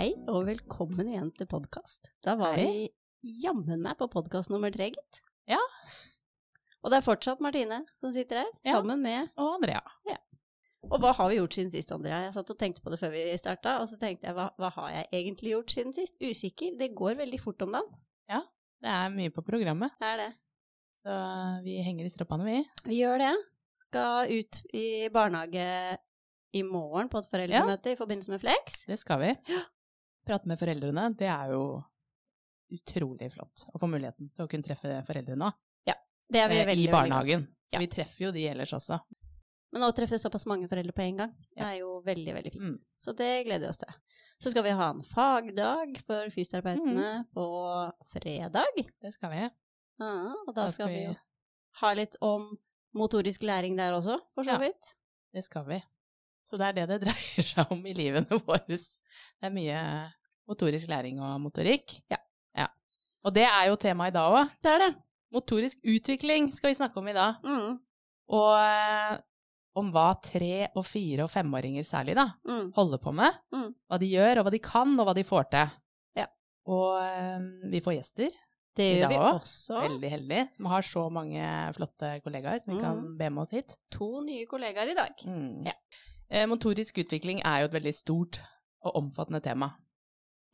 Hei, og velkommen igjen til podkast. Da var Hei. vi jammen meg på podkast nummer tre, gitt. Ja. Og det er fortsatt Martine som sitter her, Ja. sammen med Og Andrea. Og hva har vi gjort siden sist, Andrea? Jeg satt og tenkte på det før vi starta, og så tenkte jeg hva, hva har jeg egentlig gjort siden sist? Usikker. Det går veldig fort om dagen. Det er mye på programmet, Det er det. så vi henger i stroppene, vi. Vi gjør det. Skal ut i barnehage i morgen på et foreldremøte i forbindelse med Flex. Det skal vi. Ja. Prate med foreldrene, det er jo utrolig flott å få muligheten til å kunne treffe foreldrene Det er vi eh, veldig, i barnehagen. Ja. Vi treffer jo de ellers også. Men å treffe såpass mange foreldre på en gang. Det Ja. er jo veldig, veldig fint. Mm. Så det gleder vi oss til. Så skal vi ha en fagdag for fysioterapeutene Mm. på fredag. Det skal vi. Ja, og da, Da skal vi vi- ha litt om motorisk læring der også, for så Ja. vidt. Det skal vi. Så det er det det dreier seg om i livene våre. Det er mye motorisk læring og motorikk. Ja. ja. Og det er jo temaet i dag òg. Det er det. Motorisk utvikling skal vi snakke om i dag. Mm. Og eh, om hva tre- og fire- og femåringer særlig da, Mm. holder på med. Mm. Hva de gjør, og hva de kan, og hva de får til. Ja. Og eh, vi får gjester, Det gjør vi også. veldig heldig, som har så mange flotte kollegaer som vi Mm. kan be med oss hit. To nye kollegaer i dag. Mm. Ja. Eh, motorisk utvikling er jo et veldig stort og omfattende tema.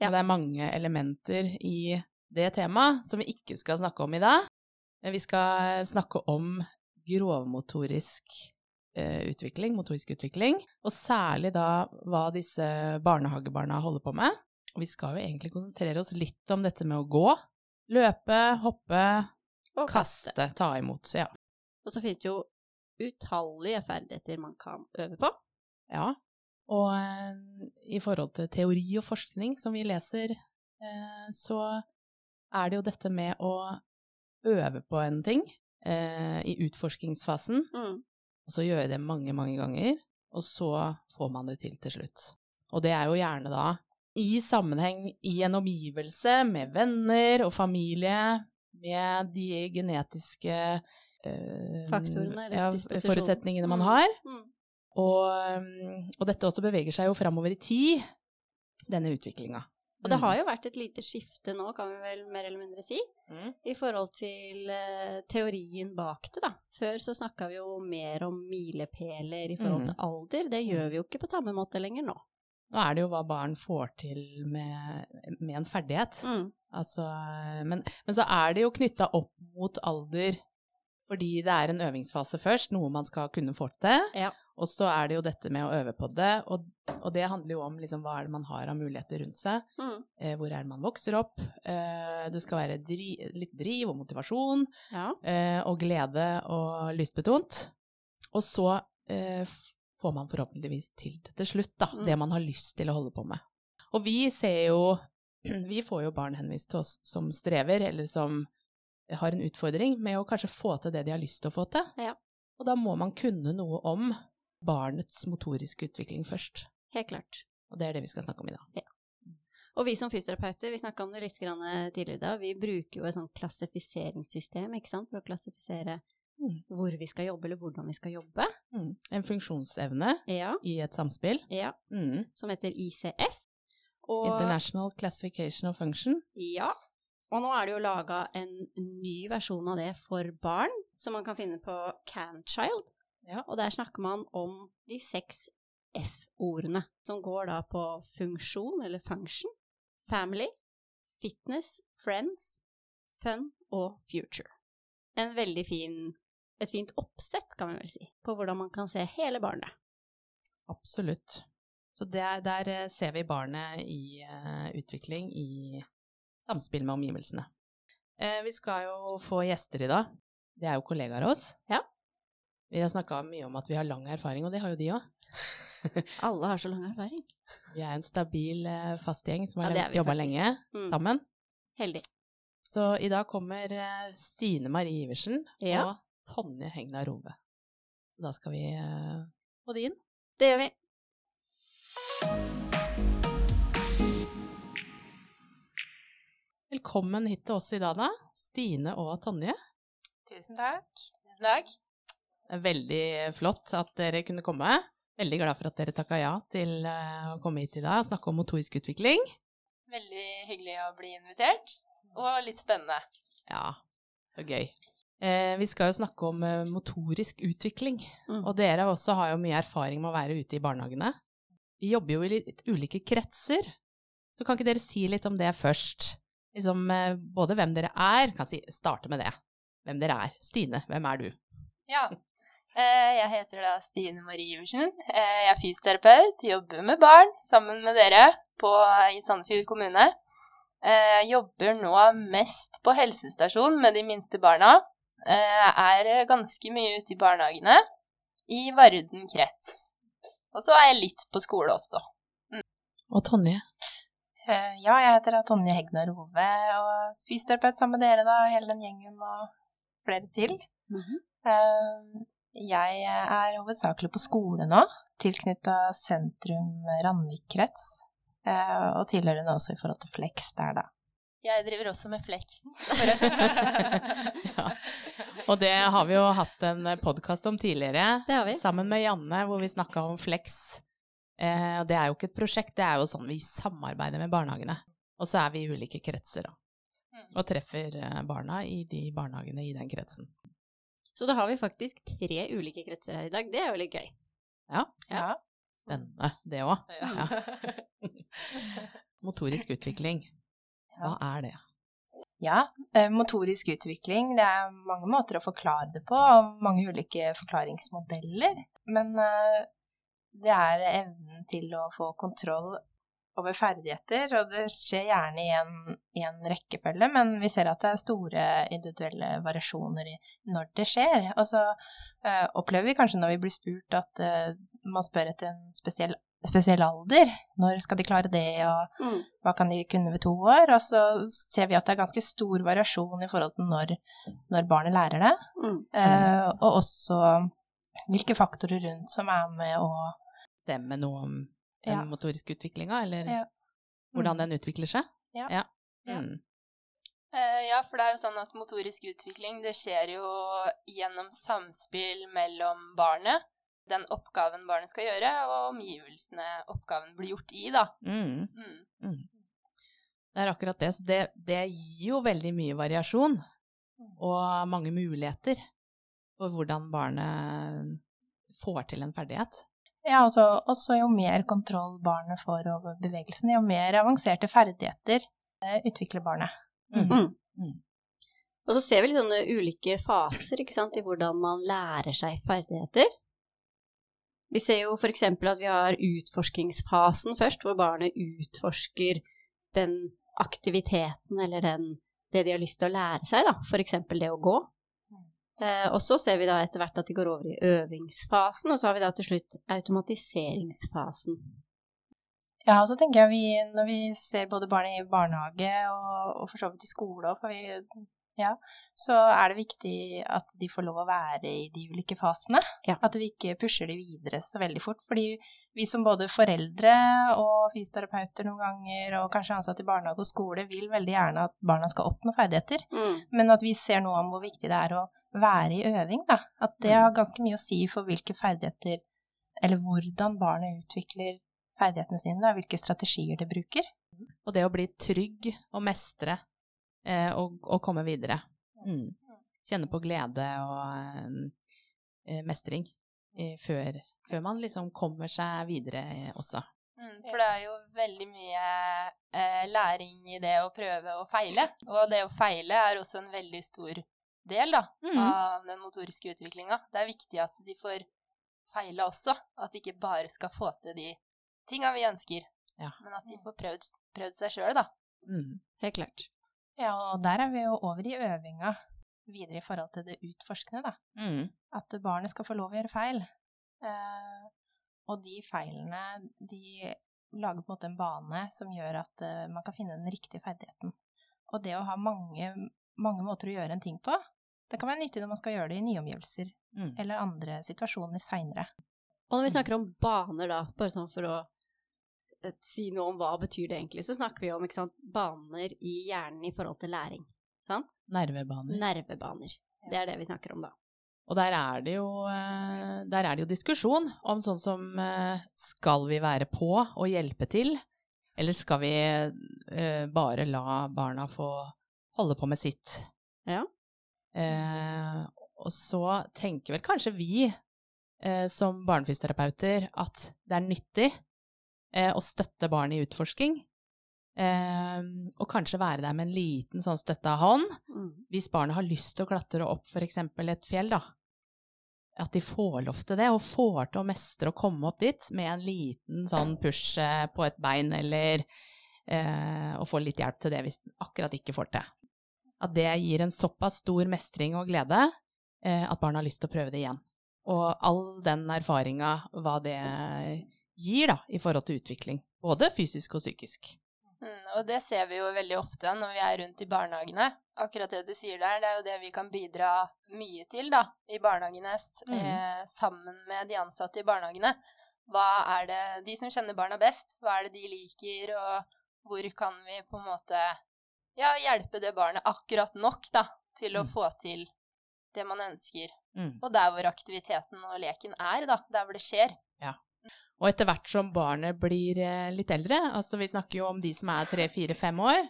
Ja. Og det er mange elementer i det temaet som vi ikke skal snakke om i dag. Men vi skal snakke om grovmotorisk eh, utvikling, motorisk utvikling, og særlig da hva disse barnehagebarna holder på med. Og vi skal jo egentlig konsentrere oss litt om dette med å gå, løpe, hoppe, Og kaste, ta imot. Ja. Og så finnes det jo utallige ferdigheter man kan øve på. Ja, og eh, i forhold til teori og forskning som vi leser, eh, så er det jo dette med å øve på en ting eh, i utforskingsfasen, Mm. og så gjøre det mange, mange ganger, og så får man det til til slutt. Og det er jo gjerne da i sammenheng i en omgivelse med venner og familie, med de genetiske eh, Faktorene, eller ja, forutsetningene man Mm. har. Mm. Og, um, og dette også beveger seg jo framover i tid, denne utviklinga. Og det har jo vært et lite skifte nå, kan vi vel mer eller mindre si, Mm. i forhold til uh, teorien bak det, da. Før så snakka vi jo mer om milepæler i forhold Mm. til alder. Det gjør vi jo ikke på samme måte lenger nå. Nå er det jo hva barn får til med, med en ferdighet. Mm. Altså, men, men så er det jo knytta opp mot alder fordi det er en øvingsfase først, noe man skal kunne få til. Ja. Og så er det jo dette med å øve på det, og, og det handler jo om liksom, hva er det man har av muligheter rundt seg. Mm. Eh, hvor er det man vokser opp? Eh, det skal være dri, litt driv og motivasjon. Ja. eh, og glede og lystbetont. Og så eh, får man forhåpentligvis til det til slutt, da, Mm. det man har lyst til å holde på med. Og vi ser jo Vi får jo barn henvist til oss som strever, eller som har en utfordring med å kanskje få til det de har lyst til å få til. Ja. Og da må man kunne noe om barnets motoriske utvikling først. Helt klart. Og det er det vi skal snakke om i dag. Og vi som fysioterapeuter, vi snakka om det litt grann tidligere i dag, vi bruker jo et sånt klassifiseringssystem for å klassifisere Mm. hvor vi skal jobbe, eller hvordan vi skal jobbe. Mm. En funksjonsevne Ja, i et samspill. ja, Mm. som heter ICF. Og, International Classification of Function. Ja. Og nå er det jo laga en ny versjon av det for barn, som man kan finne på Canchild. Ja. Og der snakker man om de seks F-ordene, som går da på funksjon, eller function, family, fitness, friends, fun og future. En veldig fin, et fint oppsett, kan vi vel si, på hvordan man kan se hele barnet. Absolutt. Så der, der eh, ser vi barnet i uh, utvikling i samspill med omgivelsene. Uh, vi skal jo få gjester i dag. Det er jo kollegaer av oss. Ja. Vi har snakka mye om at vi har lang erfaring, og det har jo de òg. Alle har så lang erfaring. Vi er en stabil, eh, fast gjeng som har er jobba lenge Mm. sammen. Heldig. Så i dag kommer eh, Stine Marie Iversen Ja. og Tonje Hegna Rove. Da skal vi eh, få det inn. Det gjør vi. Velkommen hit til oss i dag, da. Stine og Tonje. Tusen takk. Tusen takk. Det er veldig flott at dere kunne komme. Veldig glad for at dere takka ja til eh, å komme hit i dag og snakke om motorisk utvikling. Veldig hyggelig å bli invitert, og litt spennende. Ja, så gøy. Eh, vi skal jo snakke om eh, motorisk utvikling, Mm. og dere også har jo mye erfaring med å være ute i barnehagene. Vi jobber jo i litt ulike kretser, så kan ikke dere si litt om det først? Liksom, eh, både hvem dere er, kan si, starte med det. Hvem dere er. Stine, hvem er du? Ja. Eh, Jeg heter da Stine Marie Iversen. Eh, Jeg er fysioterapeut, jobber med barn sammen med dere på, i Sandefjord kommune. Eh, Jeg jobber nå mest på helsestasjon med de minste barna. Jeg Er ganske mye ute i barnehagene i Varden krets. Og så er jeg litt på skole også. Og Tonje? Eh, Ja, jeg heter da Tonje Hegnar Hove og fysioterapeut sammen med dere, da, hele den gjengen og flere til. Mm Eh, Jeg er hovedsakelig på skole nå, tilknytta sentrum Randvik krets, eh, og tilhører nå også i forhold til Flex der, da. Jeg driver også med flex. ja. Og det har vi jo hatt en podkast om tidligere, Det har vi. sammen med Janne, hvor vi snakka om Flex. Eh, og det er jo ikke et prosjekt, det er jo sånn vi samarbeider med barnehagene. Og så er vi i ulike kretser, da. Mm. Og treffer eh, barna i de barnehagene i den kretsen. Så da har vi faktisk tre ulike kretser her i dag. Det er jo litt gøy. Ja, Ja. spennende det òg. Ja. Motorisk utvikling, hva er det? Ja, eh, motorisk utvikling, det er mange måter å forklare det på, og mange ulike forklaringsmodeller. Men eh, det er evnen til å få kontroll over ferdigheter, og det skjer gjerne i en, i en rekkefølge, men vi ser at det er store individuelle variasjoner i når det skjer. Og så eh, opplever vi kanskje når vi blir spurt at eh, man spør etter en spesiell, spesiell alder. Når skal de klare det, og Mm. hva kan de kunne ved to år? Og så ser vi at det er ganske stor variasjon i forhold til når, når barnet lærer det. Mm. uh, og også hvilke faktorer rundt som er med å Stemme noe om den Ja. motoriske utviklinga, eller Ja. hvordan den utvikler seg? Ja. Mm. Eh, Ja, for det er jo sånn at motorisk utvikling, det skjer jo gjennom samspill mellom barnet, den oppgaven barnet skal gjøre, og omgivelsene oppgaven blir gjort i, da. Mm. Mm. Det er akkurat det. Så det, det gir jo veldig mye variasjon og mange muligheter for hvordan barnet får til en ferdighet. Ja, altså, også jo mer kontroll barnet får over bevegelsen, jo mer avanserte ferdigheter eh, utvikler barnet. Mm. Mm. Og så ser vi litt sånne ulike faser ikke sant, i hvordan man lærer seg ferdigheter. Vi ser jo for eksempel at vi har utforskingsfasen først, hvor barnet utforsker den aktiviteten eller den, det de har lyst til å lære seg, da. For eksempel det å gå. Eh, og så ser vi da etter hvert at de går over i øvingsfasen, og så har vi da til slutt automatiseringsfasen. Ja, og så tenker jeg vi, når vi ser både barn i barnehage og, og for så vidt i skole òg, for vi, ja, så er det viktig at de får lov å være i de ulike fasene. Ja. At vi ikke pusher de videre så veldig fort. Fordi vi som både foreldre og fysioterapeuter noen ganger, og kanskje ansatte i barnehage og skole, vil veldig gjerne at barna skal oppnå ferdigheter. Mm. Men at vi ser noe om hvor viktig det er å være i øving, da. At det har ganske mye å si for hvilke ferdigheter, eller hvordan barnet utvikler ferdighetene sine, da, hvilke strategier det bruker. Og det å bli trygg og mestre eh, og, og komme videre. Mm. Kjenne på glede og eh, mestring eh, før, før man liksom kommer seg videre eh, også. Mm, for det er jo veldig mye eh, læring i det å prøve og feile. Og det å feile er også en veldig stor del da, Mm. av den motoriske utviklinga. Det er viktig at de får feile også. At de ikke bare skal få til de tinga vi ønsker, Ja. men at de får prøvd, prøvd seg sjøl, da. Mm. Helt klart. Ja, og der er vi jo over i øvinga videre i forhold til det utforskende, da. Mm. At barnet skal få lov å gjøre feil. Eh, og de feilene, de lager på en måte en bane som gjør at eh, man kan finne den riktige ferdigheten. Og det å ha mange, mange måter å gjøre en ting på, Det kan være nyttig når man skal gjøre det i nye omgivelser Mm. eller andre situasjoner seinere. Og når vi snakker om baner, da, bare sånn for å si noe om hva betyr det egentlig, så snakker vi om ikke sant, baner i hjernen i forhold til læring. Sant? Nervebaner. Nervebaner. Det er det vi snakker om da. Og der er det jo, eh, der er det jo diskusjon om sånn som eh, skal vi være på og hjelpe til, eller skal vi eh, bare la barna få holde på med sitt? Ja. Eh, og så tenker vel kanskje vi eh, som barnefysioterapeuter at det er nyttig eh, å støtte barn i utforsking. Eh, og kanskje være der med en liten sånn støtta hånd hvis barnet har lyst til å klatre opp f.eks. et fjell, da. At de får lov til det, og får til å mestre å komme opp dit med en liten sånn push eh, på et bein, eller eh, å få litt hjelp til det hvis den akkurat ikke får til. At det gir en såpass stor mestring og glede eh, at barna har lyst til å prøve det igjen. Og all den erfaringa, hva det gir da, i forhold til utvikling. Både fysisk og psykisk. Mm, og det ser vi jo veldig ofte når vi er rundt i barnehagene. Akkurat det du sier der, det er jo det vi kan bidra mye til da, i barnehagene Mhm. eh, sammen med de ansatte i barnehagene. Hva er det de som kjenner barna best, hva er det de liker, og hvor kan vi på en måte ja, hjelpe det barnet akkurat nok da, til å Mm. få til det man ønsker. Mm. Og der hvor aktiviteten og leken er, da, der hvor det skjer. Og etter hvert som barnet blir eh, litt eldre, altså vi snakker jo om de som er tre, fire, fem år,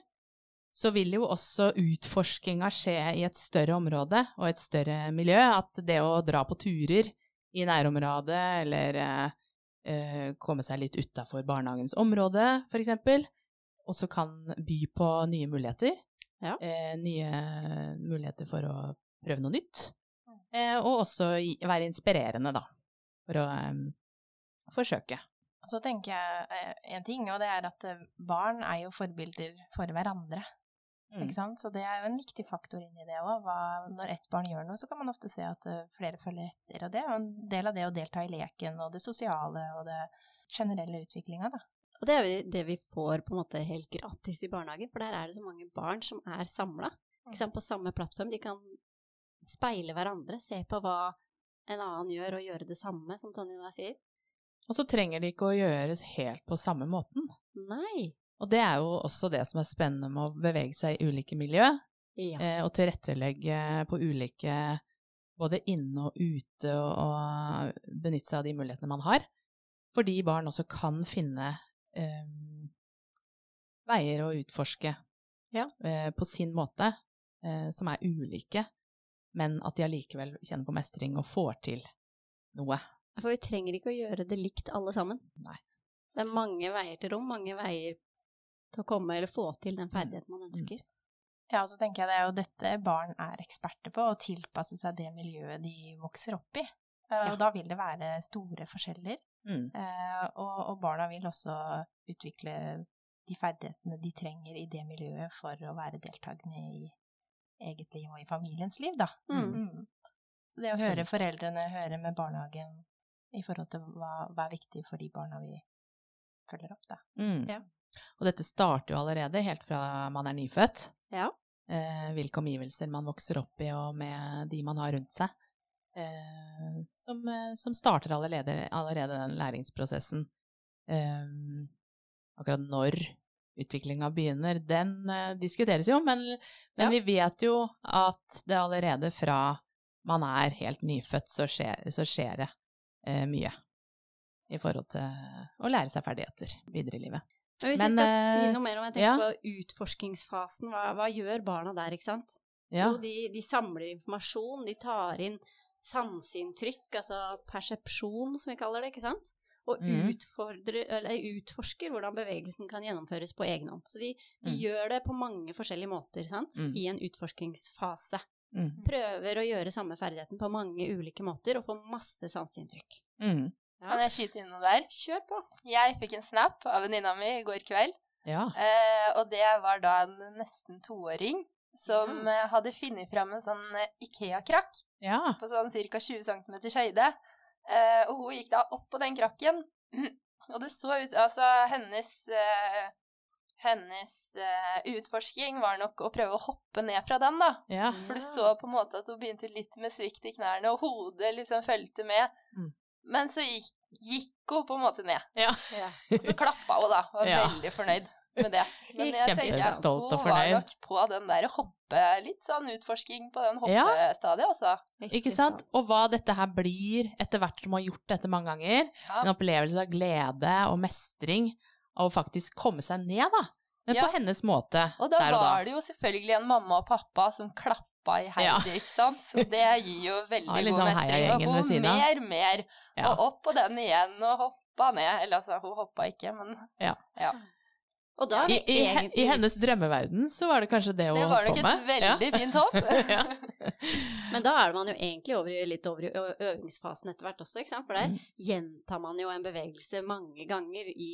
så vil jo også utforskinga skje i et større område og et større miljø. At det å dra på turer i nærområdet, eller eh, eh, komme seg litt utafor barnehagens område, f.eks., også kan by på nye muligheter. Ja. Eh, nye muligheter for å prøve noe nytt. Eh, og også være inspirerende, da, for å eh, forsøke. Så tenker jeg eh, en ting, og det er at eh, barn er jo forbilder for hverandre. Mm. Ikke sant? Så det er jo en viktig faktor inni det òg. Når ett barn gjør noe, så kan man ofte se at eh, flere følger etter. Og det er jo en del av det å delta i leken og det sosiale og det generelle utviklinga, da. Og det er jo det vi får på en måte helt gratis i barnehagen, for der er det så mange barn som er samla på samme plattform. De kan speile hverandre, se på hva en annen gjør, og gjøre det samme, som Tonje da sier. Og så trenger det ikke å gjøres helt på samme måten. Nei. Og det er jo også det som er spennende med å bevege seg i ulike miljø, Ja. eh, og tilrettelegge på ulike både inne og ute, og, og benytte seg av de mulighetene man har. Fordi barn også kan finne eh, veier å utforske Ja. eh, på sin måte, eh, som er ulike, men at de allikevel kjenner på mestring og får til noe. For vi trenger ikke å gjøre det likt alle sammen. Nei. Det er mange veier til rom, mange veier til å komme eller få til den ferdigheten man ønsker. Ja, så tenker jeg det er jo dette barn er eksperter på, å tilpasse seg det miljøet de vokser opp i. Eh, Ja. Og da vil det være store forskjeller. Mm. Eh, og, og barna vil også utvikle de ferdighetene de trenger i det miljøet for å være deltakende i eget liv og i familiens liv, da. Mm. Mm. Så det å høre Absolutt. foreldrene, høre med barnehagen i forhold til hva, hva er viktig for de barna vi følger opp, da. Mm. Ja. Og dette starter jo allerede helt fra man er nyfødt. Ja. Eh, hvilke omgivelser man vokser opp i, og med de man har rundt seg. Eh, som, eh, som starter allerede, allerede den læringsprosessen. Eh, akkurat når utviklinga begynner, den eh, diskuteres jo, men, men Ja. vi vet jo at det allerede fra man er helt nyfødt, så skjer, så skjer det eh, mye i forhold til å lære seg ferdigheter videre i livet. Men hvis Men, vi skal si eh, noe mer om jeg tenker ja. på utforskingsfasen, hva, hva gjør barna der, ikke sant? Ja. Jo, de, de samler informasjon, de tar inn sanseinntrykk, altså persepsjon, som vi kaller det, ikke sant? Og eller utforsker hvordan bevegelsen kan gjennomføres på egen hånd. Så de, de Mm. gjør det på mange forskjellige måter, sant? Mm. I en utforskningsfase. Mm. Prøver å gjøre samme ferdigheten på mange ulike måter, og får masse sanseinntrykk. Mm. Kan jeg skyte inn noe der? Kjør på! Jeg fikk en snap av venninna mi i går kveld. Ja. Eh, og det var da en nesten toåring som mm. hadde funnet fram en sånn eh, Ikea-krakk Ja. på sånn ca. 20 cm høyde. Eh, og hun gikk da opp på den krakken, og det så ut Altså, hennes eh, hennes eh, utforsking var nok å prøve å hoppe ned fra den, da. Ja. For du så på en måte at hun begynte litt med svikt i knærne, og hodet liksom fulgte med. Mm. Men så gikk, gikk hun på en måte ned. Ja. Og så klappa hun, da. Og var veldig fornøyd med det. Men jeg tenker og hun var nok på den der hoppe... Litt sånn utforsking på den Ja. hoppestadiet, altså. Ikke sant? Og hva dette her blir etter hvert som man har gjort dette mange ganger. Ja. En opplevelse av glede og mestring av å faktisk komme seg ned, da. Men Ja. på hennes måte Og da der og da. var det jo selvfølgelig en mamma og pappa som klappa i Ja. Heidi, ikke sant? Så det gir jo veldig Ja, god mestring. Og hun mer, mer, Ja. og opp på den igjen, og hoppa ned. Eller altså, hun hoppa ikke, men ja. I, vi i, egentlig I hennes drømmeverden så var det kanskje det hun det var nok et veldig veldig fint hopp. Ja. Men da er man jo egentlig over i, litt over i øvingsfasen etter hvert også, ikke sant? For der Mm. gjentar man jo en bevegelse mange ganger i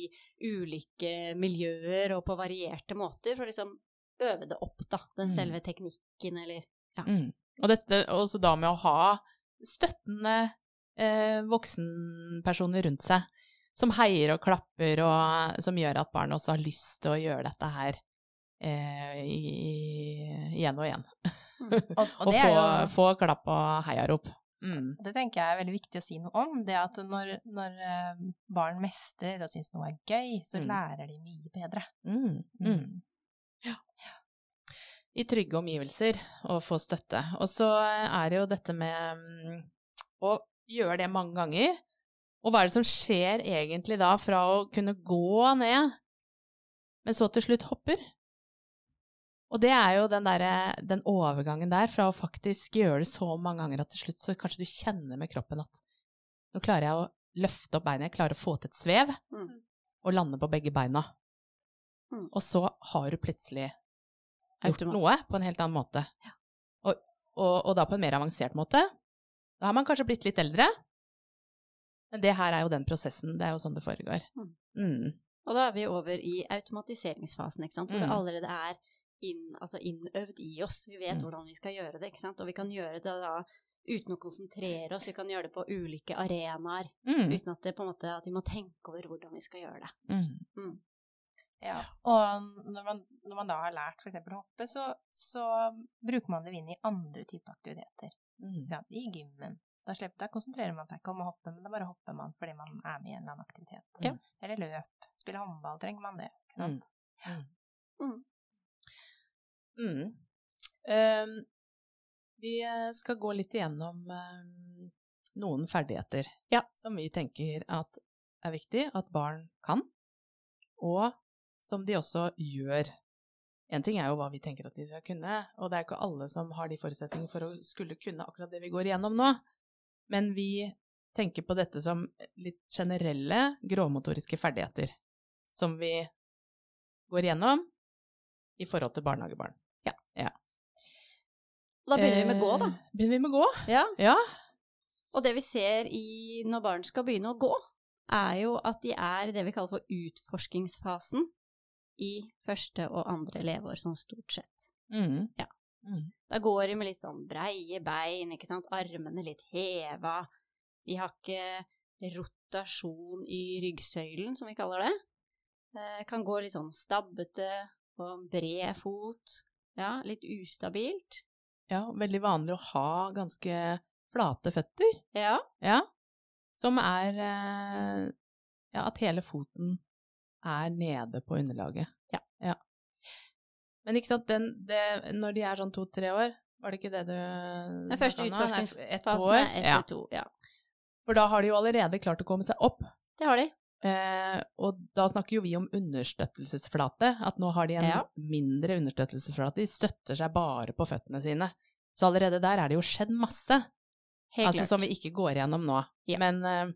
ulike miljøer og på varierte måter for å liksom øve det opp, da. Den Mm. selve teknikken eller Mm. Og dette også da med å ha støttende eh, voksenpersoner rundt seg, som heier og klapper, og som gjør at barnet også har lyst til å gjøre dette her eh, i- igjen og igjen. Og, og Og få, jo få klapp og heiarop. Mm. Det tenker jeg er veldig viktig å si noe om. Det at når, når eh, barn mestrer og syns noe er gøy, så Mm. lærer de mye bedre. Mm. Mm. I trygge omgivelser og få støtte. Og så er det jo dette med mm, å gjøre det mange ganger. Og hva er det som skjer egentlig da fra å kunne gå ned, men så til slutt hopper? Og det er jo den, der, den overgangen der fra å faktisk gjøre det så mange ganger at til slutt så kanskje du kjenner med kroppen at nå klarer jeg å løfte opp beina, jeg klarer å få til et svev Mm. og lande på begge beina. Mm. Og så har du plutselig gjort noe på en helt annen måte. Og, og, og da på en mer avansert måte. Da har man kanskje blitt litt eldre, men det her er jo den prosessen. Det er jo sånn det foregår. Mm. Mm. Og da er vi over i automatiseringsfasen, ikke sant? hvor det Mm. allerede er inn, altså innøvd i oss. Vi vet Mm. hvordan vi skal gjøre det, ikke sant? og vi kan gjøre det da uten å konsentrere oss. Vi kan gjøre det på ulike arenaer, Mm. uten at, det på en måte, at vi må tenke over hvordan vi skal gjøre det. Mm. Ja. Og når man, når man da har lært f.eks. å hoppe, så, så bruker man det inn i andre typer aktiviteter. Mm. Ikke? I gymmen. Da, slipper, da konsentrerer man seg ikke om å hoppe, men da bare hopper man fordi man er med i en eller annen aktivitet. Ja. Eller løp. Spille håndball, trenger man det. Ikke sant? Mm. Mm. Um, vi eh, skal gå litt igjennom um, noen ferdigheter som vi tenker at er viktig at barn kan, og som de også gjør. En ting er jo hva vi tenker at de skal kunne, og det er ikke alle som har de forutsetningene for å skulle kunne akkurat det vi går igjennom nå. Men vi tenker på dette som litt generelle grovmotoriske ferdigheter, som vi går gjennom i forhold til barnehagebarn. Ja. ja. Da begynner vi med gå, da. Eh, Begynner vi med gå? Ja. Ja. Og det vi ser i, når barn skal begynne å gå, er jo at de er i det vi kaller for utforskingsfasen i første og andre leveår, sånn stort sett. Mm. Ja. Mm. Da går de med litt sånn breie bein, ikke sant, armene litt heva. De har ikke rotasjon i ryggsøylen, som vi kaller det. Eh, kan gå litt sånn stabbete på en bred fot. Ja, litt ustabilt. ja, veldig vanlig å ha ganske flate føtter. Ja. Ja. Som er eh, Ja, at hele foten er nede på underlaget. Ja. ja. Men ikke sant, den, det, når de er sånn to-tre år, var det ikke det du Den første utforskningsfasen er ett Ja. til to. Ja. For da har de jo allerede klart å komme seg opp. Det har de. Eh, og da snakker jo vi om understøttelsesflate, at nå har de en Ja. mindre understøttelsesflate. De støtter seg bare på føttene sine. Så allerede der er det jo skjedd masse, Helt altså klart. som vi ikke går gjennom nå. Ja. Men eh,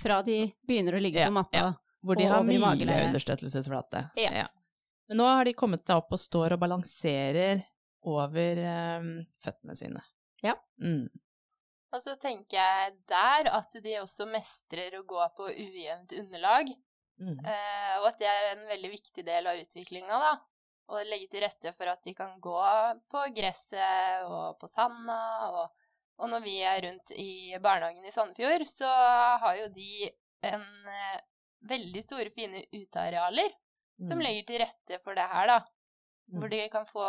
Fra de begynner å ligge Ja, på matta. ja. hvor de Og har mye understøttelsesflate. understøttelsesflate. Ja. Men nå har de kommet seg opp og står og balanserer over eh, føttene sine. Ja. Mm. Og så tenker jeg der at de også mestrer å gå på ujevnt underlag, Mm. eh, og at det er en veldig viktig del av utviklinga, da. Å legge til rette for at de kan gå på gresset og på sanda, og, og når vi er rundt i barnehagen i Sandefjord, så har jo de en eh, veldig store, fine utearealer som Mm. legger til rette for det her, da. Mm. Hvor de kan få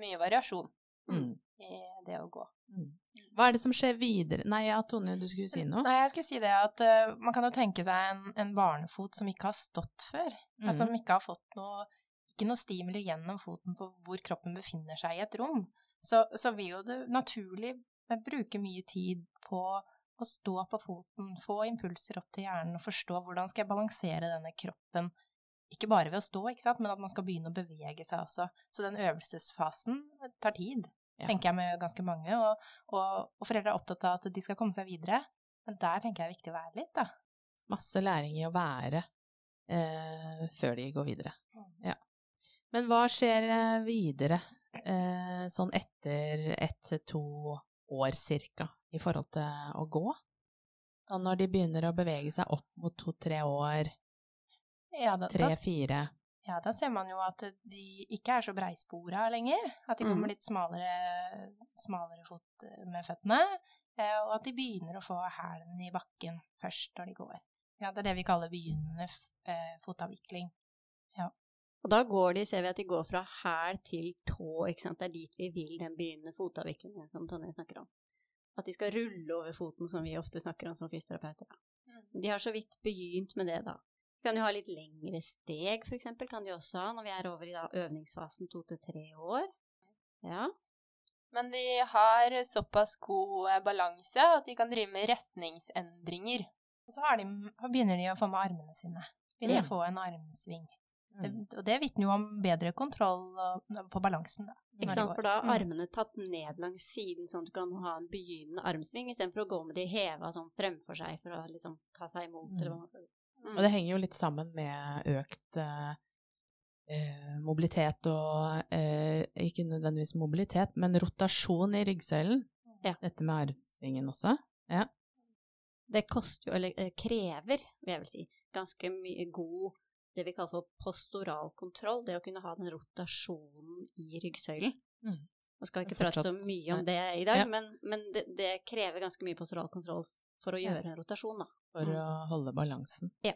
mye variasjon Mm. i det å gå. Mm. Hva er det som skjer videre Nei, ja, Tone, du skulle si noe? Nei, jeg skulle si det at uh, man kan jo tenke seg en, en barnefot som ikke har stått før. Mm. Altså som ikke har fått noe Ikke noe stimuli gjennom foten på hvor kroppen befinner seg i et rom. Så, så vil jo det naturlig eh, bruke mye tid på å stå på foten, få impulser opp til hjernen og forstå hvordan skal jeg balansere denne kroppen. Ikke bare ved å stå, ikke sant, men at man skal begynne å bevege seg også. Så den øvelsesfasen tar tid, Ja. tenker jeg med ganske mange. Og, og, og foreldre er opptatt av at de skal komme seg videre. Men der tenker jeg det er viktig å være litt, da. Masse læring i å være eh, før de går videre. Mm. Ja. Men hva skjer eh, videre, eh, sånn etter ett til to år cirka, i forhold til å gå? Sånn når de begynner å bevege seg opp mot to-tre år, Ja, tre-fire ja, da ser man jo at de ikke er så breispora lenger. At de kommer Mm. litt smalere, smalere fot med føttene. eh, Og at de begynner å få hælen i bakken først når de går. Ja, det er det vi kaller begynnende fotavvikling. Ja. Og da går de, ser vi at de går fra hæl til tå, ikke sant. Det er dit vi vil den begynnende fotavviklingen som Tonje snakker om. At de skal rulle over foten, som vi ofte snakker om som fysioterapeuter. Mm. De har så vidt begynt med det, da. Kan jo ha litt lengre steg, eksempel, kan de også ha når vi er over i da øvningsfasen to til tre år. Ja. Men de har såpass god eh, balanse at de kan drive med retningsendringer. Og så har de, begynner de å få med armene sine. Begynner de å få en armsving. Mm. Det, og det vitner jo om bedre kontroll på balansen, da. Ikke sant, for da er Mm. armene tatt ned langs siden, sånn at du kan ha en begynnende armsving, istedenfor å gå med de heva sånn fremfor seg for å liksom ta seg imot, eller hva man skal si. Mm. Og det henger jo litt sammen med økt eh, eh, mobilitet og eh, Ikke nødvendigvis mobilitet, men rotasjon i ryggsøylen. Ja. Dette med armsvingen også. det koster jo, eller eh, krever, vil jeg vel si, ganske mye god det vi kaller for postural kontroll, det å kunne ha den rotasjonen i ryggsøylen. Mm. Nå skal vi ikke prate så mye om det i dag, Ja. men, men det, det krever ganske mye postural kontroll for å Ja. gjøre en rotasjon, da. For Mm. å holde balansen. Ja.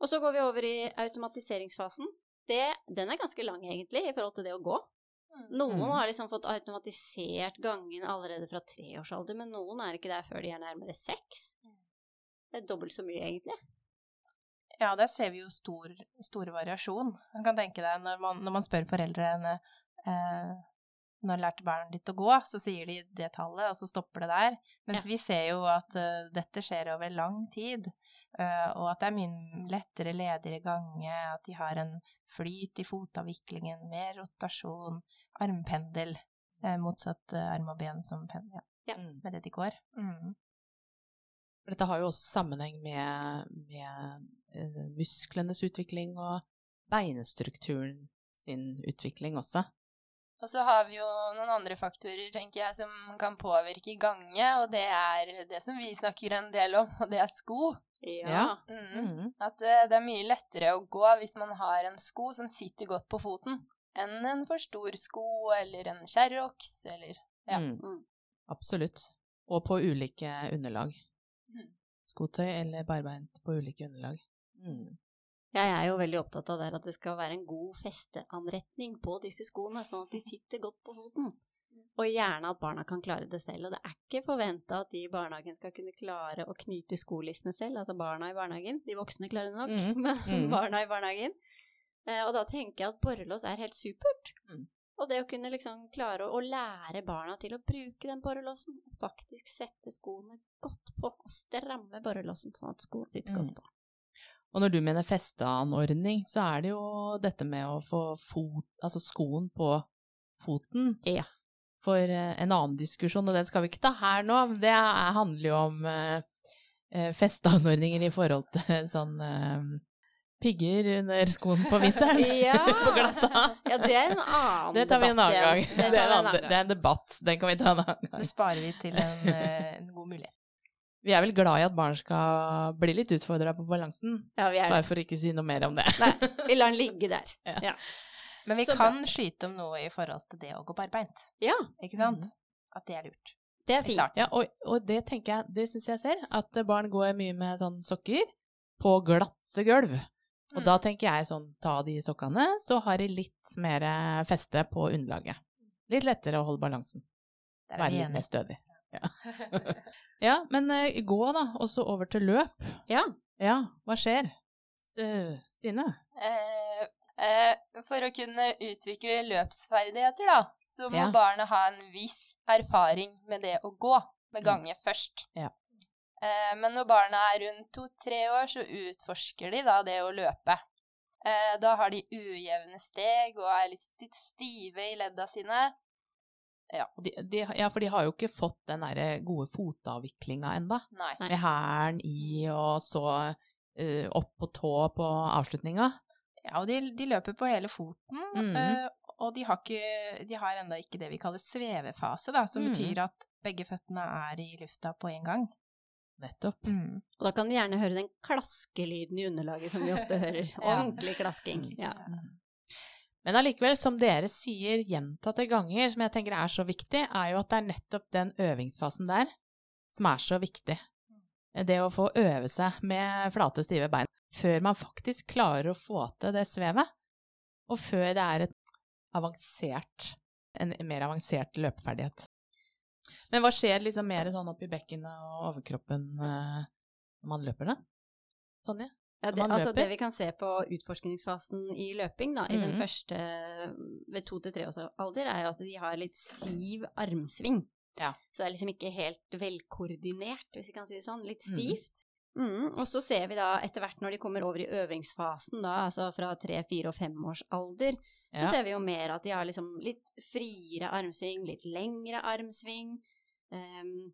Og så går vi over i automatiseringsfasen. Det, den er ganske lang, egentlig, i forhold til det å gå. Noen Mm. har liksom fått automatisert gangen allerede fra treårsalder, men noen er ikke der før de er nærmere seks. Det er dobbelt så mye, egentlig. Ja, der ser vi jo stor, stor variasjon. Man kan tenke deg når man, når man spør foreldrene eh, når lærte barnet ditt å gå, så sier de det tallet, og så stopper det der. Mens Ja. vi ser jo at uh, dette skjer over lang tid, uh, og at det er mye lettere ledigere gange, at de har en flyt i fotavviklingen, mer rotasjon, armpendel, uh, motsatt arm og ben som pendel, ja, Ja. Mm. med det de går. Mm. Dette har jo også sammenheng med, med musklenes utvikling og beinstrukturen sin utvikling også. Og så har vi jo noen andre faktorer, tenker jeg, som kan påvirke gange, og det er det som vi snakker en del om, og det er sko. Ja. Mm. Mm. At eh, det er mye lettere å gå hvis man har en sko som sitter godt på foten, enn en for stor sko eller en Sherrox eller Ja. Mm. Mm. Absolutt. Og på ulike underlag. Mhm. Skotøy eller barbeint på ulike underlag. Jeg er jo veldig opptatt av det at det skal være en god festeanretning på disse skoene, sånn at de sitter godt på foten. Og gjerne at barna kan klare det selv. Og det er ikke forventa at de i barnehagen skal kunne klare å knyte skolissene selv, altså barna i barnehagen. De voksne klarer det nok, mm. men mm. barna i barnehagen. Eh, og da tenker jeg at borrelås er helt supert. Mm. Og det å kunne liksom klare å, å lære barna til å bruke den borrelåsen, faktisk sette skoene godt på, og stramme borrelåsen sånn at skoen sitter Mm. godt på. Og når du mener festeanordning, så er det jo dette med å få fot, altså skoen på foten. Ja. For eh, en annen diskusjon, og den skal vi ikke ta her nå, men det er, handler jo om eh, eh, festeanordninger i forhold til sånn pigger under skoen på vinteren. Ja. på glatta. Ja, det er en annen debatt. Det tar vi en annen gang. Det, er en, en annen det er en debatt, den kan vi ta en annen gang. Det sparer vi til en, en god mulighet. Vi er vel glad i at barn skal bli litt utfordra på balansen, Ja, vi er bare for å ikke si noe mer om det. Nei, vi lar den ligge der. Ja. Men vi Så kan skyte om noe i forhold til det å gå barbeint, Ja, ikke sant? Mhm. At det er lurt. det er fint. Ja, og, og det tenker jeg, det syns jeg ser, at barn går mye med sånn sokker på glatte gulv. Og Mm. da tenker jeg sånn, ta av de sokkene, så har de litt mer feste på underlaget. Litt lettere å holde balansen. Der er Være litt mer stødig. Ja, ja men eh, gå da, og så over til løp. Ja. Ja, hva skjer? S- Stine? Eh, eh, for å kunne utvikle løpsferdigheter, da, så må Ja. barnet ha en viss erfaring med det å gå, med gange først. Ja. Eh, men når barna er rundt to-tre år, så utforsker de da det å løpe. Eh, da har de ujevne steg og er litt stive i ledda sine. De, de, ja, for de har jo ikke fått den der gode fotavviklinga. Nei. Med hælen i, og så uh, opp på tå på avslutninga. Ja, og de, de løper på hele foten, Mhm. Uh, og de har, ikke, de har enda ikke det vi kaller svevefase, da, som mm. betyr at begge føttene er i lufta på en gang. Nettopp. Mm. Og da kan vi gjerne høre den klaskelyden i underlaget som vi ofte hører. Ja. Ordentlig klasking. Ja. Men allikevel, som dere sier gjentatte ganger, som jeg tenker er så viktig, er jo at det er nettopp den øvingsfasen der som er så viktig. Det å få øve seg med flate, stive bein før man faktisk klarer å få til det svevet, og før det er avansert, en mer avansert løpeferdighet. Men hva skjer liksom mer sånn oppi bekkenet og overkroppen eh, når man løper, da? Sonje? Ja, det, altså det vi kan se på utforskningsfasen i løping, da, i den Mhm. første ved to til tre års alder, er jo at de har litt stiv armsving. Ja. Så det er liksom ikke helt velkoordinert, hvis vi kan si det sånn. Litt Mhm. stivt. Mm. Og så ser vi da etter hvert når de kommer over i øvingsfasen, da, altså fra tre, fire og fem års alder, så Ja. ser vi jo mer at de har liksom litt friere armsving, litt lengre armsving. ehm,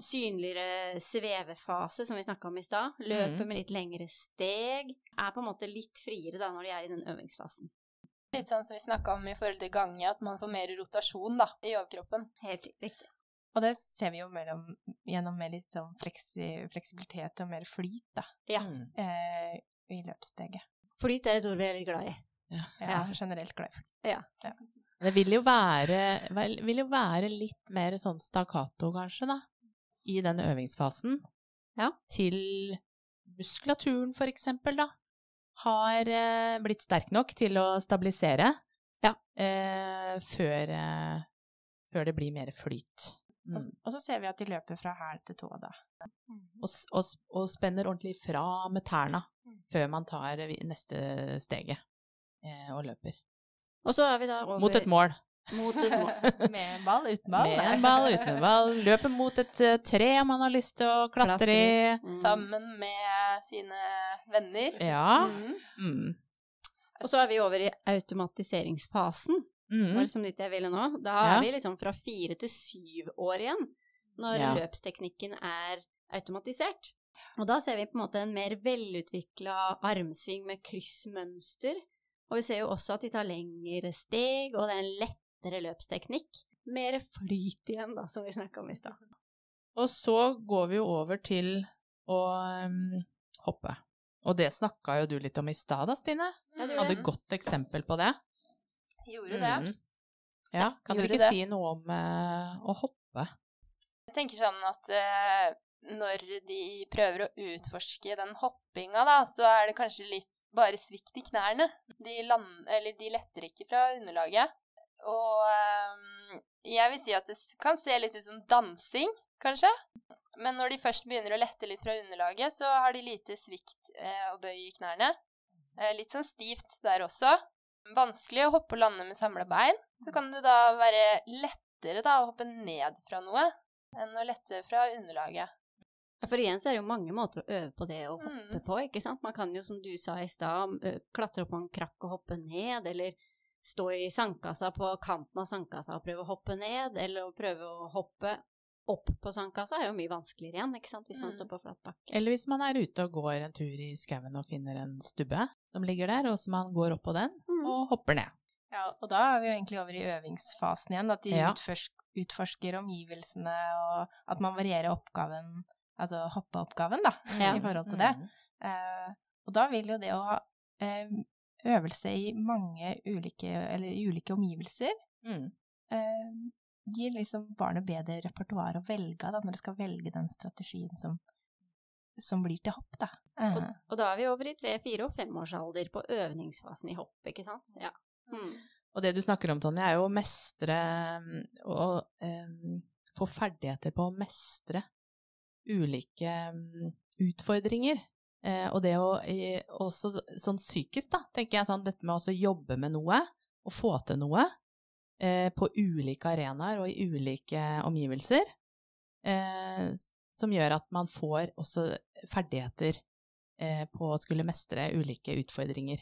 synligere svevefase, som vi snakka om i stad. Løper Mhm. med litt lengre steg. Er på en måte litt friere da når de er i den øvingsfasen. Litt sånn som vi snakka om i forhold til gange, at man får mer rotasjon da, i overkroppen. Helt riktig. Og det ser vi jo mellom, gjennom mer litt sånn fleksi, fleksibilitet og mer flyt, da, Ja. Mm. eh, i løpssteget. Flyt er et ord vi er litt glad i. Ja, Ja. er generelt glad i flyt. Ja. Det vil jo være, vil jo være litt mer sånn stakkato, kanskje, da, i den øvingsfasen. Ja. Til muskulaturen, for eksempel, da, har eh, blitt sterk nok til å stabilisere Ja. eh, før, eh, før det blir mer flyt. Mm. Og, og så ser vi at de løper fra hæl til tå, da. Og, og, og spenner ordentlig fra med tærne før man tar neste steget eh, og løper. Og så er vi da over Mot et mål. Mot et mål. Med en ball, uten ball. Med en ball, uten en ball. Løper mot et eh, tre man har lyst til å klatre i. Mm. Sammen med sine venner. Ja. Mm. Mm. Og så er vi over i automatiseringsfasen. Det var Mm. liksom dit jeg ville nå. Da Ja. er vi liksom fra fire til syv år igjen, når Ja. løpsteknikken er automatisert. Og da ser vi på en måte en mer velutvikla armsving med kryssmønster. Og vi ser jo også at de tar lengre steg, og det er en lettere løpsteknikk. Mer flyt igjen, da, som vi snakka om i stad. Og så går vi jo over til å um, hoppe. Og det snakka jo du litt om i stad da, Stine. Ja, du Hadde et godt eksempel på det. Gjorde det. Mm. Ja, kan du ikke det. si noe om uh, å hoppe? Jeg tenker sånn at uh, når de prøver å utforske den hoppinga, da, så er det kanskje litt bare svikt i knærne. De, land, eller de letter ikke fra underlaget. Og eh, jeg vil si at det kan se litt ut som dansing, kanskje. Men når de først begynner å lette litt fra underlaget, så har de lite svikt eh, og bøy i knærne. Eh, litt sånn stivt der også. Vanskelig å hoppe og lande med samla bein. Så kan det da være lettere da, å hoppe ned fra noe enn å lette fra underlaget. For igjen så er det jo mange måter å øve på det å hoppe Mm. på, ikke sant. Man kan jo, som du sa i stad, klatre opp på en krakk og hoppe ned, eller stå i sandkassa på kanten av sandkassa og prøve å hoppe ned, eller å prøve å hoppe opp på sandkassa er jo mye vanskeligere igjen, ikke sant, hvis man Mm. står på flat bakke. Eller hvis man er ute og går en tur i skauen og finner en stubbe som ligger der, og så man går opp på den Mm. og hopper ned. Ja, og da er vi jo egentlig over i øvingsfasen igjen, at de Ja. utforsker omgivelsene, og at man varierer oppgaven, altså hoppeoppgaven, da, Ja. i forhold til det. Mm. Eh, og da vil jo det å ha eh, øvelse i mange ulike, eller ulike omgivelser, Mm. eh, gir liksom barnet bedre repertoar å velge av, når det skal velge den strategien som, som blir til hopp, da. Og, Eh, og da er vi over i tre-, fire- og femårsalder på øvningsfasen i hopp, ikke sant? Ja. Mm. Og det du snakker om, Tonje, er jo å mestre og em, få ferdigheter på å mestre ulike um, utfordringer. Eh, og det å også sånn psykisk, da, tenker jeg sånn dette med å jobbe med noe og få til noe eh, på ulike arenaer og i ulike omgivelser, eh, som gjør at man får også ferdigheter eh, på å skulle mestre ulike utfordringer.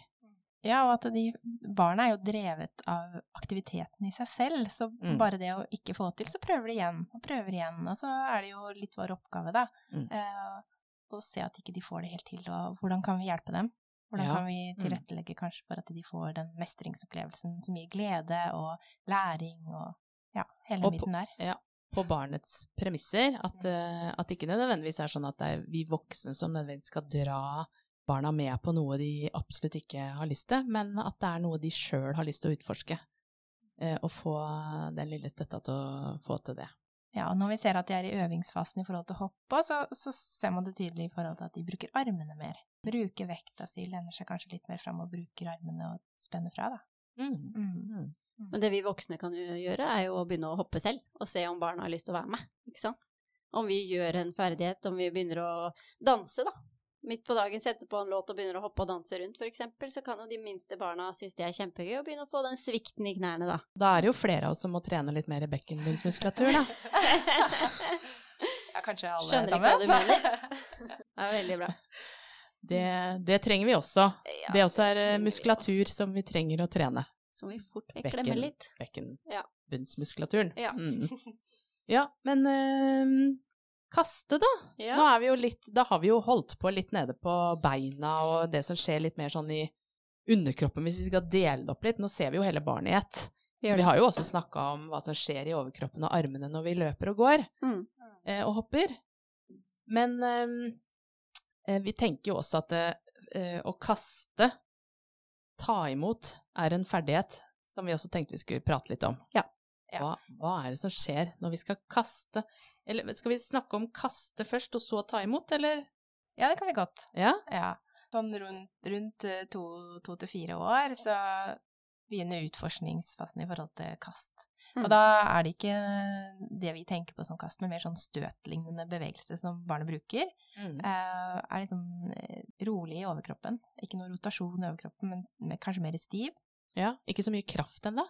Ja, og at de barna er jo drevet av aktiviteten i seg selv, så Mm. bare det å ikke få til, så prøver de igjen og prøver igjen, og så er det jo litt vår oppgave, da, Mm. eh, å se at ikke de får det helt til, og hvordan kan vi hjelpe dem? Hvordan Ja. kan vi tilrettelegge kanskje for at de får den mestringsopplevelsen som gir glede og læring og ja, hele Og den på- biten der. på barnets premisser. At, eh, at det ikke nødvendigvis er sånn at det er vi voksne som nødvendigvis skal dra barna med på noe de absolutt ikke har lyst til, men at det er noe de sjøl har lyst til å utforske. Eh, og få den lille støtta til å få til det. Ja, og når vi ser at de er i øvingsfasen i forhold til å hoppe, så, så ser man det tydelig i forhold til at de bruker armene mer. Bruker vekta si, lener seg kanskje litt mer fram og bruker armene og spenner fra, da. Mm. Mm. Mm. Men det vi voksne kan gjøre, er jo å begynne å hoppe selv, og se om barna har lyst til å være med, ikke sant? Om vi gjør en ferdighet, om vi begynner å danse, da. Midt på dagen setter på en låt og begynner å hoppe og danse rundt, eksempel, så kan jo de minste barna synes det er kjempegøy å begynne å få den svikten i knærne, da. Da er det jo flere av oss som må trene litt mer bekkenbunnsmuskulatur, da. Ja, kanskje alle Skjønner ikke hva du mener. Det er veldig bra. Det, det trenger vi også. Ja, Det også er muskulatur vi. som vi trenger å trene. Som vi fort vekk glemmer litt. Ja. Bekkenbunnsmuskulaturen. Ja. Mm. ja, men eh, kaste, da. Ja. Nå er vi jo litt, da har vi jo holdt på litt nede på beina og det som skjer litt mer sånn i underkroppen, hvis vi skal dele det opp litt. Nå ser vi jo hele barnet i ett. Så vi har jo også snakka om hva som skjer i overkroppen og armene når vi løper og går Mm. eh, og hopper. Men eh, eh, vi tenker jo også at eh, å kaste, ta imot, er en ferdighet som vi også tenkte vi skulle prate litt om. Ja. Hva, hva er det som skjer når vi skal kaste? Eller skal vi snakke om kaste først, og så ta imot, eller? Ja, det kan vi godt. Ja? Ja. Sånn rundt, rundt eh, to, to til fire år så begynner utforskningsfasen i forhold til kast. Mm. Og da er det ikke det vi tenker på som kast, men mer sånn støtlignende bevegelse som barnet bruker. Mm. Eh, er litt sånn eh, rolig i overkroppen. Ikke noe rotasjon i overkroppen, men kanskje mer stiv. ja. Ikke så mye kraft ennå?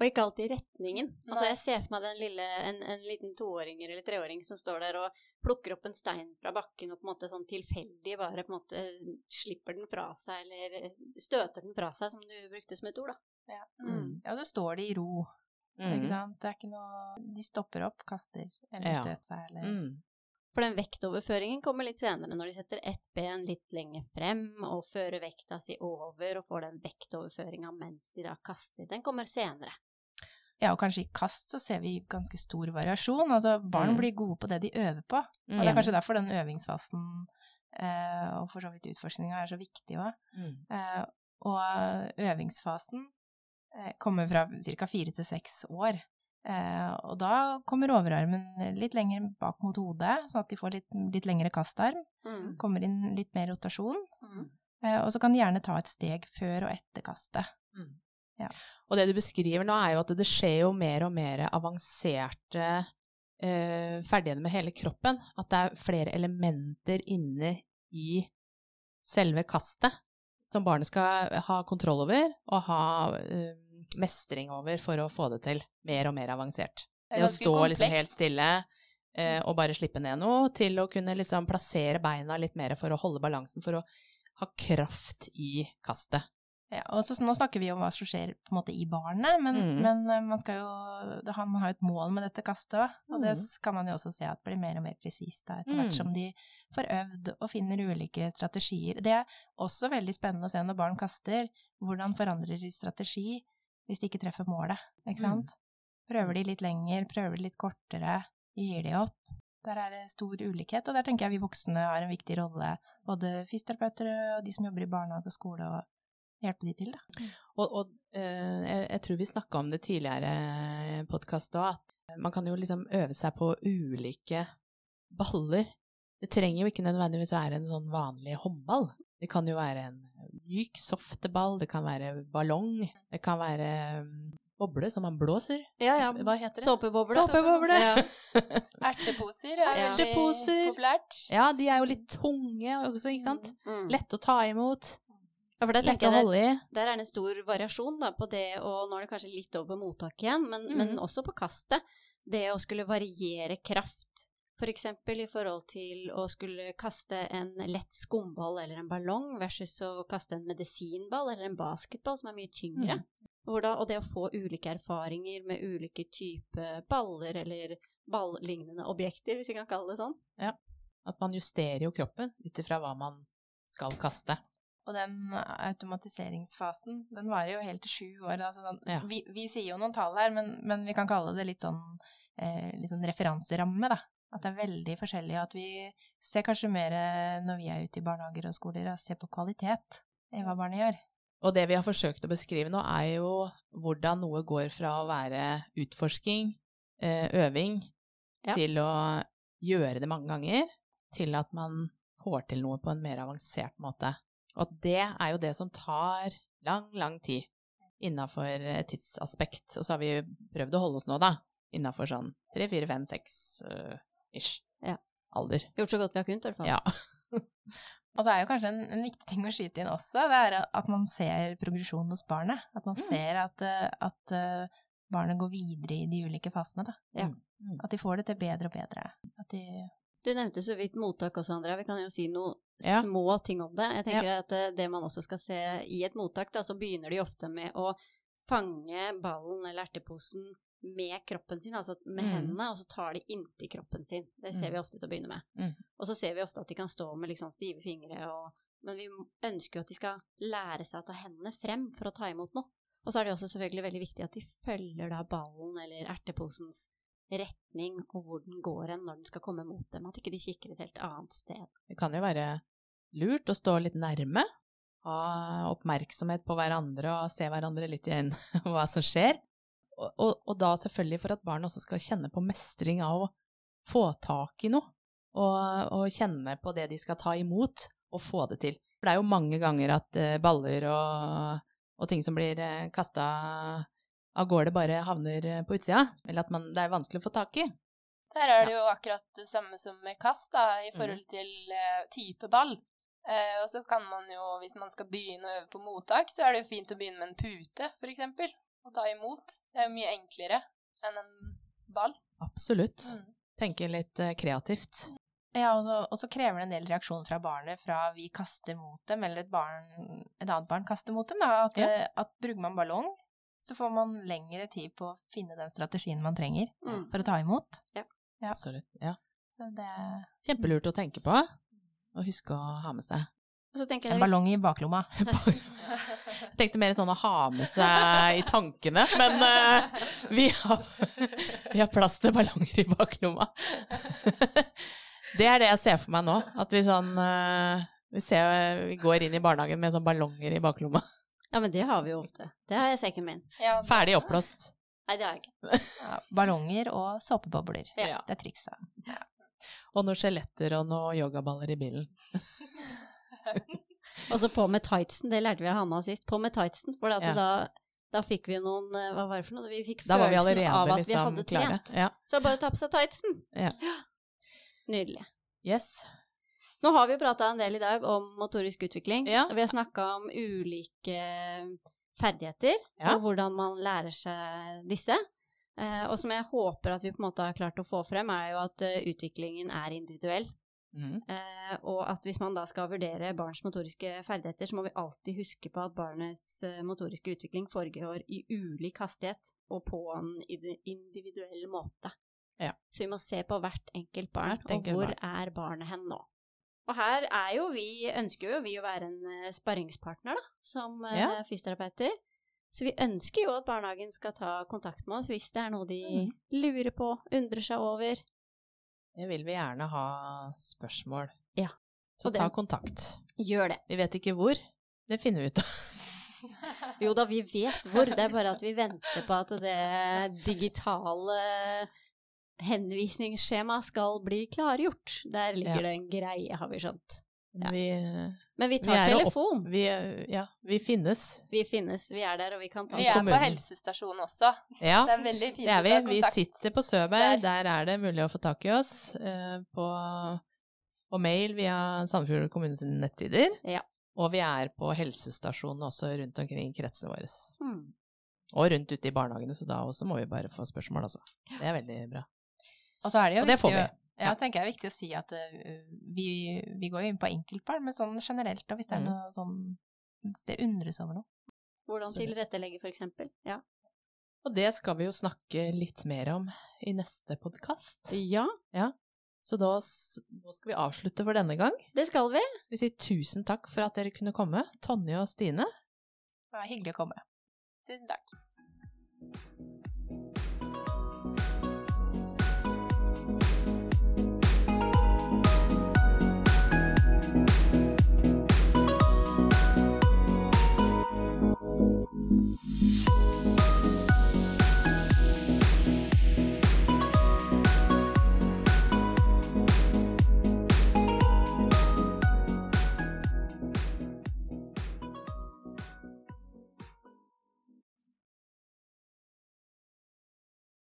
Og ikke alltid retningen. Altså, jeg ser for meg den lille, en, en liten toåring eller treåring som står der og plukker opp en stein fra bakken og på en måte sånn tilfeldig bare på en måte slipper den fra seg, eller støter den fra seg, som du brukte som et ord, da. Ja, Mm. ja da står de i ro, ikke Mm. sant. Det er ikke noe De stopper opp, kaster, eller Ja. støter seg, eller Mm. For den vektoverføringen kommer litt senere, når de setter ett ben litt lenger frem og fører vekta si over og får den vektoverføringa mens de da kaster. Den kommer senere. Ja, og kanskje i kast så ser vi ganske stor variasjon. Altså, barn Mm. blir gode på det de øver på. Og det er kanskje derfor den øvingsfasen eh, og for så vidt utforskninga er så viktig òg. Mm. Eh, og øvingsfasen eh, kommer fra ca. fire til seks år. Eh, og da kommer overarmen litt lenger bak mot hodet, sånn at de får litt, litt lengre kastarm. Mm. Kommer inn litt mer rotasjon. Mm. Eh, og så kan de gjerne ta et steg før og etter kastet. Mm. Ja. Og det du beskriver nå, er jo at det skjer jo mer og mer avanserte eh, ferdigheter med hele kroppen. At det er flere elementer inne i selve kastet som barnet skal ha kontroll over og ha eh, mestring over for å få det til mer og mer avansert. Det å stå liksom helt stille eh, og bare slippe ned noe, til å kunne liksom plassere beina litt mer for å holde balansen, for å ha kraft i kastet. Ja, og så, nå snakker vi om hva som skjer på en måte i barnet, men, Mm. men eh, man skal jo det, Man har jo et mål med dette kastet òg, og det kan man jo også se at blir mer og mer presist etter hvert Mm. som de får øvd og finner ulike strategier. Det er også veldig spennende å se når barn kaster, hvordan forandrer de strategi hvis de ikke treffer målet, ikke Mm. Prøver de litt lenger, prøver de litt kortere, gir de opp? Der er det stor ulikhet, og der tenker jeg vi voksne har en viktig rolle, både fysioterapeuter og de som jobber i barnehage og skole, og hjelpe de til, da. Og, og eh, jeg, jeg tror vi snakka om det tidligere podkast òg, at man kan jo liksom øve seg på ulike baller Det trenger jo ikke nødvendigvis være en sånn vanlig håndball. Det kan jo være en myk softeball, det kan være ballong, det kan være mm, boble som man blåser. Ja, ja. Hva heter det? Såpeboble. Såpeboble. Ja. Erteposer er Ja. veldig Erteposer. populært. Ja, de er jo litt tunge også, ikke sant? Mm. Lett å ta imot, Ja, for det lett å holde i. der er det en stor variasjon da, på det, og nå er det kanskje litt over på mottaket igjen, men, mm. men også på kastet. Det å skulle variere kraft, for eksempel i forhold til å skulle kaste en lett skumball eller en ballong versus å kaste en medisinball eller en basketball som er mye tyngre. Hvor da, og det å få ulike erfaringer med ulike typer baller eller ballignende objekter, hvis vi kan kalle det sånn. Ja. At man justerer jo kroppen ut ifra hva man skal kaste. Og den automatiseringsfasen, den varer jo helt til sju år. Altså, den, Ja. vi, vi sier jo noen tall her, men, men vi kan kalle det litt sånn, eh, litt sånn referanseramme, da. At det er veldig forskjellig, og at vi ser kanskje mer når vi er ute i barnehager og skoler, og ser på kvalitet i hva barnet gjør. Og det vi har forsøkt å beskrive nå, er jo hvordan noe går fra å være utforsking, eh, øving, Ja. til å gjøre det mange ganger, til at man får til noe på en mer avansert måte. Og det er jo det som tar lang, lang tid innafor et tidsaspekt. Og så har vi prøvd å holde oss nå, da, innafor sånn tre, fire, fem, seks øh, ish Ja. alder. Gjort så godt vi har kunnet, i hvert fall. Ja. Og så er jo kanskje en, en viktig ting å skyte inn også, det er at man ser progresjonen hos barnet. At man Mm. ser at, eh, at eh, barnet går videre i de ulike fasene, da. Ja. Mm. At de får det til bedre og bedre. At de Du nevnte så vidt mottak også, Andrea. Vi kan jo si noen Ja. små ting om det. Jeg tenker at det, det man også skal se i et mottak, da, så begynner de ofte med å fange ballen eller erteposen med kroppen sin, altså med Mm. hendene, og så tar de inntil kroppen sin. Det ser Mm. vi ofte til å begynne med. Mm. Og så ser vi ofte at de kan stå med liksom stive fingre, og, men vi ønsker jo at de skal lære seg å ta hendene frem for å ta imot noe. Og så er det også selvfølgelig veldig viktig at de følger da ballen eller erteposens retning og hvor den går hen når den skal komme mot dem, at ikke de kikker et helt annet sted. Det kan jo være lurt å stå litt nærme, ha oppmerksomhet på hverandre og se hverandre litt i øynene hva som skjer. Og, og, da selvfølgelig for at barn også skal kjenne på mestring av å få tak i noe, og, og kjenne på det de skal ta imot, og få det til. For det er jo mange ganger at eh, baller og, og ting som blir uh, kasta av gårde, bare havner eh, på utsida, eller at man, det er vanskelig å få tak i. Der er det jo akkurat det samme som med kast, da, i Mm. forhold til eh, type ball. Eh, og så kan man jo, hvis man skal begynne å øve på mottak, så er det jo fint å begynne med en pute, for eksempel. Og ta imot. Det er jo mye enklere enn en ball. Absolutt. Mm. Tenke litt eh, kreativt. Ja, og så, og så krever det en del reaksjon fra barnet fra vi kaster mot dem, eller et, barn, et annet barn kaster mot dem. Da. At, Ja. eh, at bruker man ballong, så får man lengre tid på å finne den strategien man trenger Mm. for å ta imot. Ja. Absolutt. Ja. Så det Kjempelurt å tenke på, og huske å ha med seg. Og En jeg ballong i baklomma. Jeg tenkte mer sånn å ha med seg i tankene, men uh, vi, har, vi har plass til ballonger i baklomma. Det er det jeg ser for meg nå, at vi sånn uh, vi, ser, vi går inn i barnehagen med sånn ballonger i baklomma. Ja, men det har vi jo ofte. Det har jeg i sekken min. Ja, det- Ferdig oppblåst. Nei, det har jeg ikke. Ja, ballonger og såpebobler. Ja. Det er triksa. Og noen skjeletter og noen yogaballer i bilen. Og så på med tightsen, det lærte vi av Hanna sist. På med tightsen, for Ja. da, da fikk vi noen eh, Hva var det for noe? Vi fikk Da var vi følelsen av at vi liksom hadde trent. Ja. Så bare ta på seg tightsen. Ja. Nydelig. Yes. Nå har vi jo prata en del i dag om motorisk utvikling, og vi har snakka om ulike ferdigheter, og hvordan man lærer seg disse. Uh, og som jeg håper at vi på en måte har klart å få frem, er jo at uh, utviklingen er individuell. Mm. Eh, og at hvis man da skal vurdere barns motoriske ferdigheter, så må vi alltid huske på at barnets eh, motoriske utvikling foregår i ulik hastighet og på en individuell måte. Ja. Så vi må se på hvert enkelt barn, Hvert enkelt og hvor er barnet hen nå. Og her er jo vi, ønsker jo vi å være en eh, sparringspartner, da, som eh, Ja. fysioterapeuter. Så vi ønsker jo at barnehagen skal ta kontakt med oss hvis det er noe de Mm. lurer på, undrer seg over. Vil vi gjerne ha spørsmål. Ja. Så ta kontakt. Gjør det. Vi vet ikke hvor. Det finner vi ut av. Jo da, vi vet hvor, det er bare at vi venter på at det digitale henvisningsskjema skal bli klargjort. Der ligger Ja. det en greie, har vi skjønt. Ja. Vi, Men vi tar vi telefon. opp- vi, ja, vi finnes. Vi finnes, vi er der, og vi kan ta Vi er på kommunen. helsestasjonen også. Ja, Det er veldig fint det er vi. Vi sitter på Søberg. Der. Der er det mulig å få tak i oss. eh, på, på mail via Sandefjord kommunes nettider. nettsider. Ja. Og vi er på helsestasjonene også rundt omkring i kretsene våre. Hmm. Og rundt ute i barnehagene, så da også må vi bare få spørsmål, altså. Det er veldig bra. Og så er det jo Og det får vi. Ja, Ja. tenker jeg er viktig å si at eh, vi, vi går jo inn på enkeltbarn, men sånn generelt, og hvis det er Mm. noe sånn Hvis det undres over noe. Hvordan tilrettelegge, for eksempel. Ja. Og det skal vi jo snakke litt mer om i neste podkast. ja, Så da, nå skal vi avslutte for denne gang. det skal vi. Så vi sier tusen takk for at dere kunne komme, Tonje og Stine. Det er hyggelig å komme. Tusen takk.